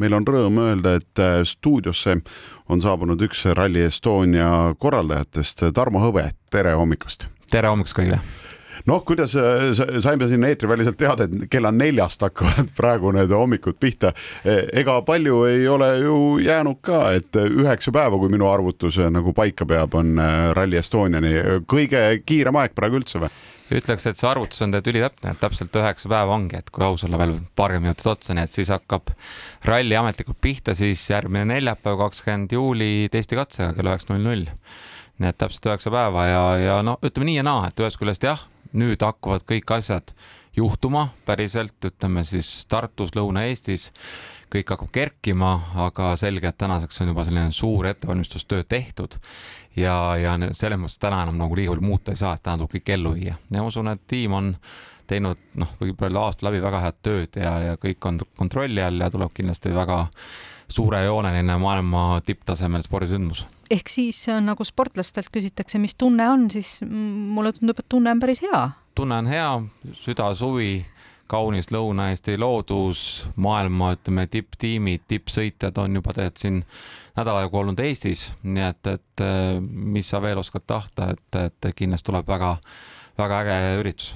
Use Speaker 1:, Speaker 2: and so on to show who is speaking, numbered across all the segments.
Speaker 1: meil on rõõm öelda, et äh, stuudiosse on saabunud üks Rally Estonia korraldajatest, Tarmo Hõbe, tere hommikust!
Speaker 2: tere hommikust kõigile!
Speaker 1: Noh, kuidas äh, saime siin eetriväliselt teada, et kella neljast hakkavad praegu need hommikud pihta. E, ega palju ei ole ju jäänud ka, et üheksa päeva, kui minu arvutus nagu paika peab, on äh, Rally Estoniani kõige kiirem aeg praegu üldse või?
Speaker 2: ütleks, et see arvutus on tegelikult ülitäpne, et täpselt üheksa päeva ongi, et kui aus olla veel paarkümmend minutit otsa, nii et siis hakkab ralli ametlikult pihta, siis järgmine neljapäev, kakskümmend juuli testikatsega kell üheksa null null. nii et täpselt üheksa päeva ja, ja noh, ütleme nii ja naa, et ühest küljest jah, nüüd hakkavad kõik asjad juhtuma päriselt, ütleme siis Tartus, Lõuna-Eestis kõik hakkab kerkima, aga selge, et tänaseks on juba selline suur ettevalmistustöö tehtud ja, ja selles mõttes täna enam nagu liiga palju muuta ei saa, et täna tuleb kõik ellu viia. Ja ma usun, et tiim on teinud noh, võib öelda aasta läbi väga head tööd ja, ja kõik on kontrolli all ja tuleb kindlasti väga suurejooneline maailma tipptasemel spordisündmus.
Speaker 3: ehk siis nagu sportlastelt küsitakse, mis tunne on, siis mulle tundub, et tunne on päris hea.
Speaker 2: tunne on hea, süda, suvi kaunis Lõuna-Eesti loodus, maailma, ütleme, tipptiimid, tippsõitjad on juba tegelikult siin nädal aega olnud Eestis, nii et, et mis sa veel oskad tahta, et, et kindlasti tuleb väga, väga äge üritus.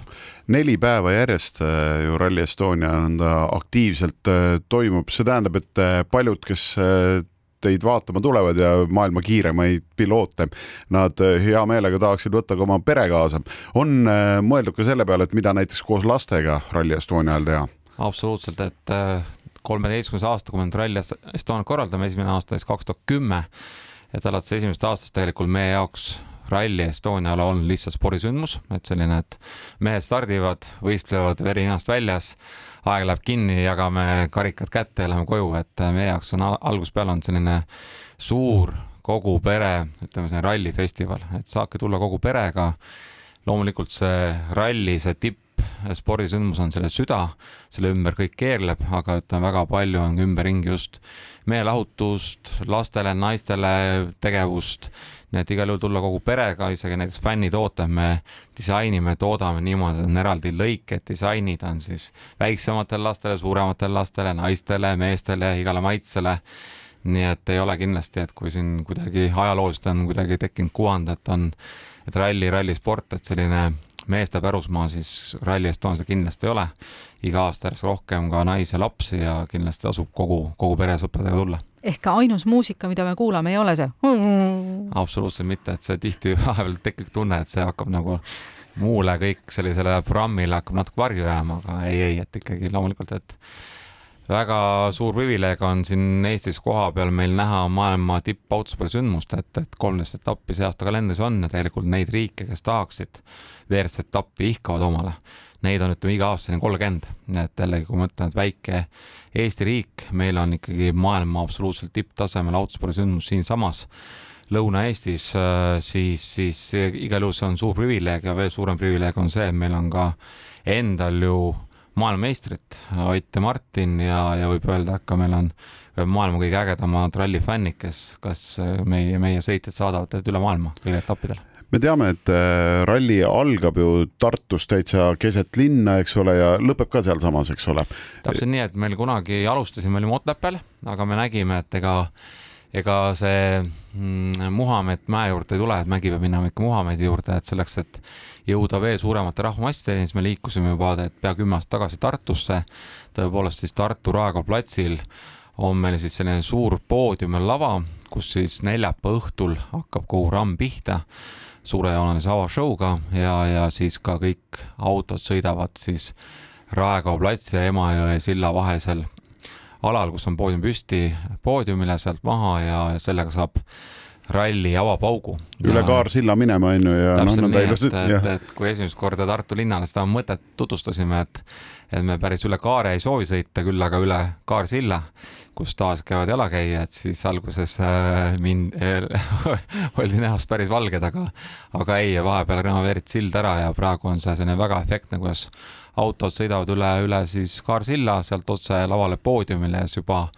Speaker 1: neli päeva järjest äh, ju Rally Estonia nõnda aktiivselt äh, toimub, see tähendab, et äh, paljud, kes teid vaatama tulevad ja maailma kiiremaid piloote, nad hea meelega tahaksid võtta ka oma pere kaasa. on mõeldud ka selle peale, et mida näiteks koos lastega Rally Estonia ajal teha?
Speaker 2: absoluutselt, et kolmeteistkümnes aasta, kui me nüüd Rally Estoniat korraldame, esimene aasta siis kaks tuhat kümme, et alates esimesest aastast tegelikult meie jaoks Rally Estonial on lihtsalt spordisündmus, et selline, et mehed stardivad, võistlevad veri ninast väljas aeg läheb kinni, jagame karikad kätte ja läheme koju, et meie jaoks on algusest peale olnud selline suur kogu pere, ütleme selline rallifestival, et saabki tulla kogu perega. loomulikult see ralli, see tipp spordisündmus on selle süda, selle ümber kõik keerleb, aga ütleme, väga palju on ümberringi just meelelahutust, lastele, naistele tegevust nii et igal juhul tulla kogu perega, isegi näiteks fännitooted me disainime, toodame niimoodi, on eraldi lõiked, disainid on siis väiksematele lastele, suurematele lastele, naistele, meestele, igale maitsele. nii et ei ole kindlasti, et kui siin kuidagi ajalooliselt on kuidagi tekkinud kuvand, et on, et ralli, rallisport, et selline meeste pärusmaa, siis Rally Estonia kindlasti ei ole. iga aasta järjest rohkem ka naisi ja lapsi ja kindlasti tasub kogu, kogu pere sõpradega tulla.
Speaker 3: ehk ainus muusika, mida me kuulame, ei ole see?
Speaker 2: absoluutselt mitte, et see tihti vahepeal tekib tunne, et see hakkab nagu muule kõik sellisele programmile hakkab natuke varju jääma, aga ei, ei, et ikkagi loomulikult, et väga suur privileeg on siin Eestis kohapeal meil näha maailma tippautospordisündmust, et, et kolmteist etappi see aasta kalendris on ja tegelikult neid riike, kes tahaksid WRC etappi ihkavad omale. Neid on, ütleme, iga aastani kolmkümmend, et jällegi, kui ma ütlen, et väike Eesti riik, meil on ikkagi maailma absoluutselt tipptasemel autospordisündmus siinsamas Lõuna-Eestis, siis, siis igal juhul see on suur privileeg ja veel suurem privileeg on see, et meil on ka endal ju maailmameistrit, Ott ja Martin ja, ja võib öelda, et ka meil on maailma kõige ägedamad rallifännid, kes, kas meie, meie sõitjad saadavad üle maailma kõigil etappidel
Speaker 1: me teame, et äh, ralli algab ju Tartus täitsa keset linna, eks ole, ja lõpeb ka sealsamas, eks ole.
Speaker 2: täpselt nii, et meil kunagi alustasime, olime Otepääl, aga me nägime, et ega ega see mm, Muhamed mäe juurde ei tule, et mägi peab minema ikka Muhamedi juurde, et selleks, et jõuda veel suuremate rahvamassideni, siis me liikusime juba pea kümme aastat tagasi Tartusse. tõepoolest siis Tartu Raekoja platsil on meil siis selline suur poodium ja lava, kus siis neljapäeva õhtul hakkab kogu ramm pihta suurejoonelise avashow'ga ja, ja siis ka kõik autod sõidavad siis Raekoja platsi ja Emajõe silla vahelisel alal, kus on poodium püsti, poodiumile sealt maha ja sellega saab ralli avapaugu.
Speaker 1: üle Kaarsilla minema on ju ja
Speaker 2: noh, nõnda ilusasti. et, et, et kui esimest korda Tartu linnale seda mõtet tutvustasime, et, et me päris üle kaare ei soovi sõita, küll aga üle Kaarsilla, kus taas käivad jalakäijad, siis alguses äh, mind äh, oldi näost päris valged, aga, aga ei, vahepeal renoveeriti sild ära ja praegu on see selline väga efektne, kuidas autod sõidavad üle, üle siis Kaarsilla, sealt otse lavale poodiumile ja siis juba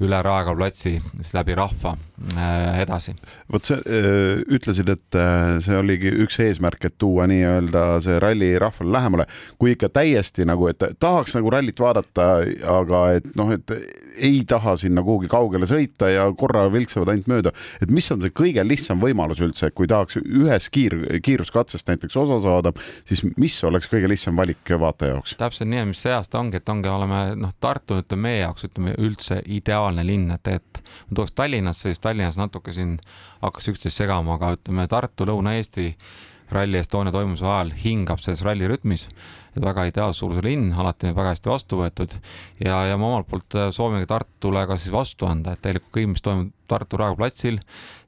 Speaker 2: üle Raekoja platsi, siis läbi rahva äh, edasi.
Speaker 1: vot sa äh, ütlesid, et äh, see oligi üks eesmärk, et tuua nii-öelda see ralli rahvale lähemale, kui ikka täiesti nagu, et tahaks nagu rallit vaadata, aga et noh, et ei taha sinna kuhugi kaugele sõita ja korra vilksavad ainult mööda, et mis on see kõige lihtsam võimalus üldse, kui tahaks ühes kiir, kiiruskatsest näiteks osa saada, siis mis oleks kõige lihtsam valik vaataja jaoks?
Speaker 2: täpselt nii, mis see aasta ongi, et ongi, oleme noh, Tartu ütleme meie jaoks ütleme üldse ideaalne linn, et, et ma tooks Tallinnasse, siis Tallinnas natuke siin hakkas üksteist segama, aga ütleme Tartu, Lõuna-Eesti Rally Estonia toimumise ajal hingab selles ralli rütmis, et väga ideaalse suuruse linn, alati väga hästi vastu võetud. Ja, ja ma omalt poolt soovimegi Tartule ka siis vastu anda, et tegelikult kõik, mis toimub Tartu Raekoja platsil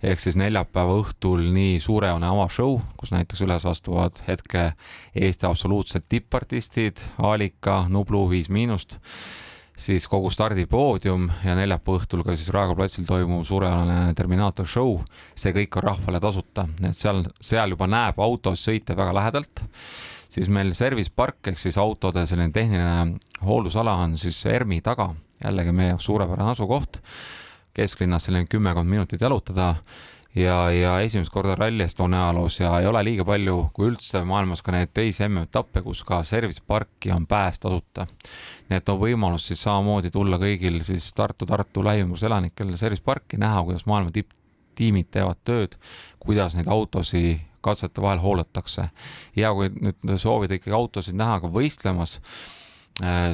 Speaker 2: ehk siis neljapäeva õhtul nii suurejoone avashow, kus näiteks üles astuvad hetke Eesti absoluutsed tippartistid, Alika, Nublu, Viis Miinust siis kogu stardipoodium ja neljapäeva õhtul ka siis Raekoja platsil toimuv suurejooneline Terminaator show, see kõik on rahvale tasuta, et seal, seal juba näeb autos sõite väga lähedalt. siis meil service park ehk siis autode selline tehniline hooldusala on siis ERMi taga, jällegi meie jaoks suurepärane asukoht. kesklinnas selline kümmekond minutit jalutada ja, ja esimest korda Rally Estonia ajaloos ja ei ole liiga palju, kui üldse maailmas ka neid teisi MM-etappe, kus ka service parki on pääs tasuta. nii et on võimalus siis samamoodi tulla kõigil siis Tartu, Tartu lähimuse elanikel service parki, näha, kuidas maailma tipptiimid teevad tööd, kuidas neid autosid katsete vahel hooletakse. ja kui nüüd soovida ikkagi autosid näha ka võistlemas,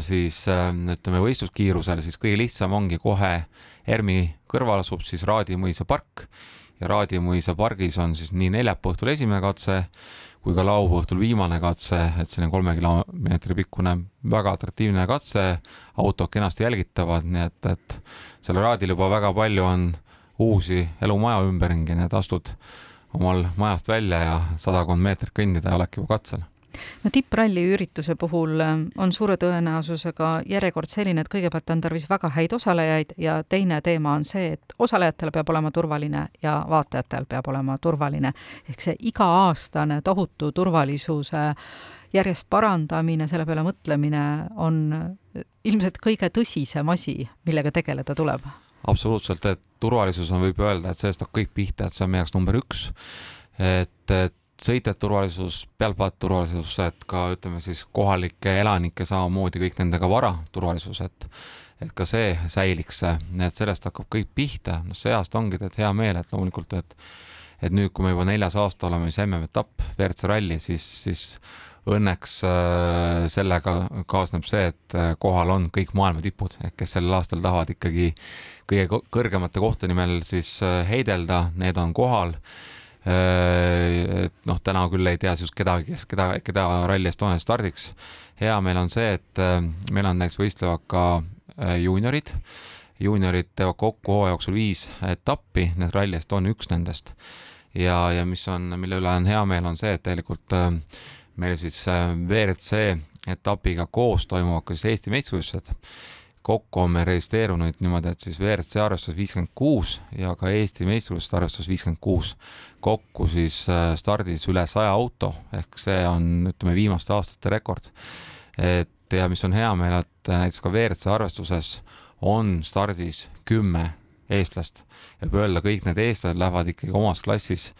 Speaker 2: siis ütleme võistluskiirusel, siis kõige lihtsam ongi kohe ERMi kõrval asub siis Raadimõisa park ja Raadimõisa pargis on siis nii neljapäeva õhtul esimene katse kui ka laupäeva õhtul viimane katse, et selline kolme kilomeetri pikkune väga atraktiivne katse, autod kenasti jälgitavad, nii et, et seal Raadil juba väga palju on uusi elumaju ümberringi, nii et astud omal majast välja ja sadakond meetrit kõndida ja oledki juba katsel
Speaker 3: no tippralli ürituse puhul ähm, on suure tõenäosusega järjekord selline, et kõigepealt on tarvis väga häid osalejaid ja teine teema on see, et osalejatel peab olema turvaline ja vaatajatel peab olema turvaline. ehk see iga-aastane tohutu turvalisuse järjest parandamine, selle peale mõtlemine on ilmselt kõige tõsisem asi, millega tegeleda tuleb.
Speaker 2: absoluutselt, et turvalisus on, võib öelda, et sellest hakkab kõik pihta, et see on meie jaoks number üks. et, et sõitjate turvalisus, pealtvaatajate turvalisus, et ka ütleme siis kohalike elanike samamoodi kõik nendega vara turvalisus, et et ka see säiliks, et sellest hakkab kõik pihta, noh see aasta ongi tead hea meel, et loomulikult, et et nüüd, kui me juba neljas aasta oleme, siis MM-etapp, WRC ralli, siis, siis õnneks äh, sellega kaasneb see, et äh, kohal on kõik maailma tipud, kes sellel aastal tahavad ikkagi kõige kõrgemate kohtade nimel siis äh, heidelda, need on kohal et noh, täna küll ei tea siis kedagi, kes keda, keda Rally Estonia stardiks. hea meel on see, et äh, meil on näiteks võistlevad ka äh, juuniorid. juuniorid teevad kokku hooaja jooksul viis etappi, need Rally Estonia üks nendest. ja, ja mis on, mille üle on hea meel, on see, et tegelikult meil siis WRC etapiga koos toimuvad ka siis Eesti meistrivõistlused kokku on meil registreerunud niimoodi, et siis WRC arvestus viiskümmend kuus ja ka Eesti meistrivõistluste arvestus viiskümmend kuus. kokku siis äh, stardis üle saja auto, ehk see on, ütleme, viimaste aastate rekord. et ja mis on hea meel, et näiteks ka WRC arvestuses on stardis kümme eestlast ja võib öelda, kõik need eestlased lähevad ikkagi omas klassis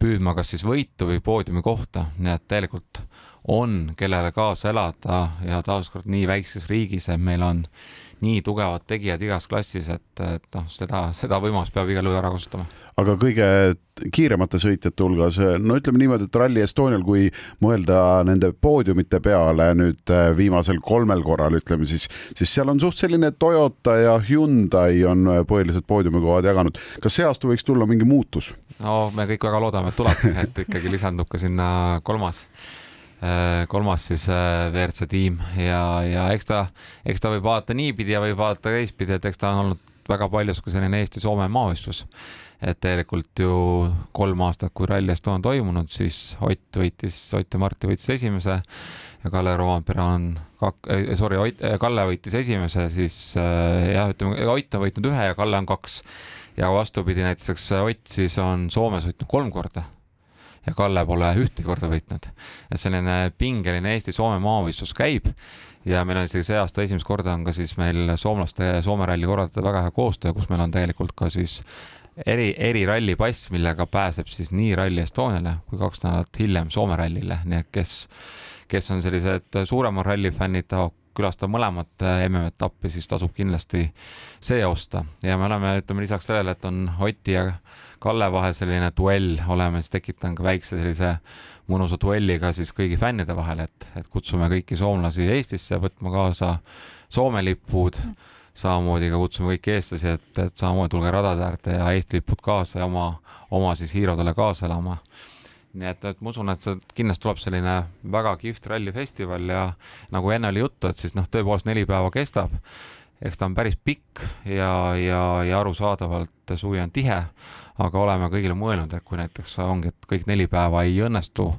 Speaker 2: püüdma kas siis võitu või poodiumi kohta, nii et tegelikult on, kellele kaasa elada ja taaskord nii väikses riigis, et meil on nii tugevad tegijad igas klassis, et, et noh, seda, seda võimalust peab igal juhul ära kasutama.
Speaker 1: aga kõige kiiremate sõitjate hulgas, no ütleme niimoodi, et Rally Estonial, kui mõelda nende poodiumite peale nüüd äh, viimasel kolmel korral, ütleme siis, siis seal on suht selline Toyota ja Hyundai on äh, põhilised poodiumikohad jaganud. kas see aasta võiks tulla mingi muutus?
Speaker 2: no me kõik väga loodame, et tuleb, et ikkagi lisandub ka sinna kolmas kolmas siis äh, WRC tiim ja, ja eks ta, eks ta võib vaadata niipidi ja võib vaadata teistpidi, et eks ta on olnud väga paljus ka selline Eesti-Soome maavõistlus. et tegelikult ju kolm aastat, kui Rally Estonia on toimunud, siis Ott võitis, Ott ja Martti võitis esimese ja Kalle Roompere on kak-, äh, sorry, Ott, Kalle võitis esimese, siis jah, ütleme, Ott on võitnud ühe ja Kalle on kaks. ja vastupidi, näiteks Ott siis on Soomes võitnud kolm korda ja Kalle pole ühtegi korda võitnud. et selline pingeline Eesti-Soome maavõistlus käib ja meil on isegi see aasta esimest korda on ka siis meil soomlaste ja Soome ralli korraldajate väga hea koostöö, kus meil on tegelikult ka siis eri, eri rallipass, millega pääseb siis nii Rally Estoniale kui kaks nädalat hiljem Soome rallile, nii et kes, kes on sellised suuremad rallifännid, tahab külastada mõlemat MM-etappi, siis tasub kindlasti see osta ja me oleme, ütleme lisaks sellele, et on Oti ja Kalle vahel selline duell, oleme siis tekitanud ka väikse sellise mõnusa duelliga siis kõigi fännide vahel, et, et kutsume kõiki soomlasi Eestisse võtma kaasa Soome lipud, samamoodi ka kutsume kõiki eestlasi, et, et samamoodi tulge radade äärde ja Eesti lipud kaasa ja oma, oma siis hiirodele kaasa elama. nii et, et ma usun, et see kindlasti tuleb selline väga kihvt rallifestival ja nagu enne oli juttu, et siis noh, tõepoolest neli päeva kestab eks ta on päris pikk ja, ja, ja arusaadavalt suvi on tihe, aga oleme kõigile mõelnud, et kui näiteks ongi, et kõik neli päeva ei õnnestu,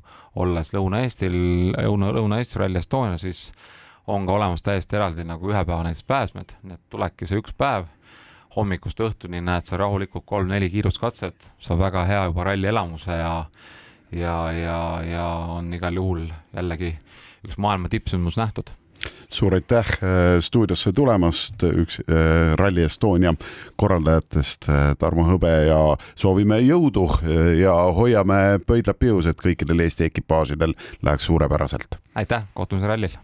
Speaker 2: olles Lõuna-Eestil, Lõuna, Lõuna-Eesti Rally Estonia, siis on ka olemas täiesti eraldi nagu ühe päeva näiteks pääsmed, nii et tulebki see üks päev, hommikust õhtuni näed sa rahulikult kolm-neli kiiruskatset, saab väga hea juba ralli elamuse ja ja, ja, ja on igal juhul jällegi üks maailma tippsündmus nähtud
Speaker 1: suur aitäh äh, stuudiosse tulemast, üks äh, Rally Estonia korraldajatest äh, Tarmo Hõbe ja soovime jõudu ja hoiame pöidlad pihus, et kõikidel Eesti ekipaažidel läheks suurepäraselt.
Speaker 2: aitäh, kohtumiseni rallil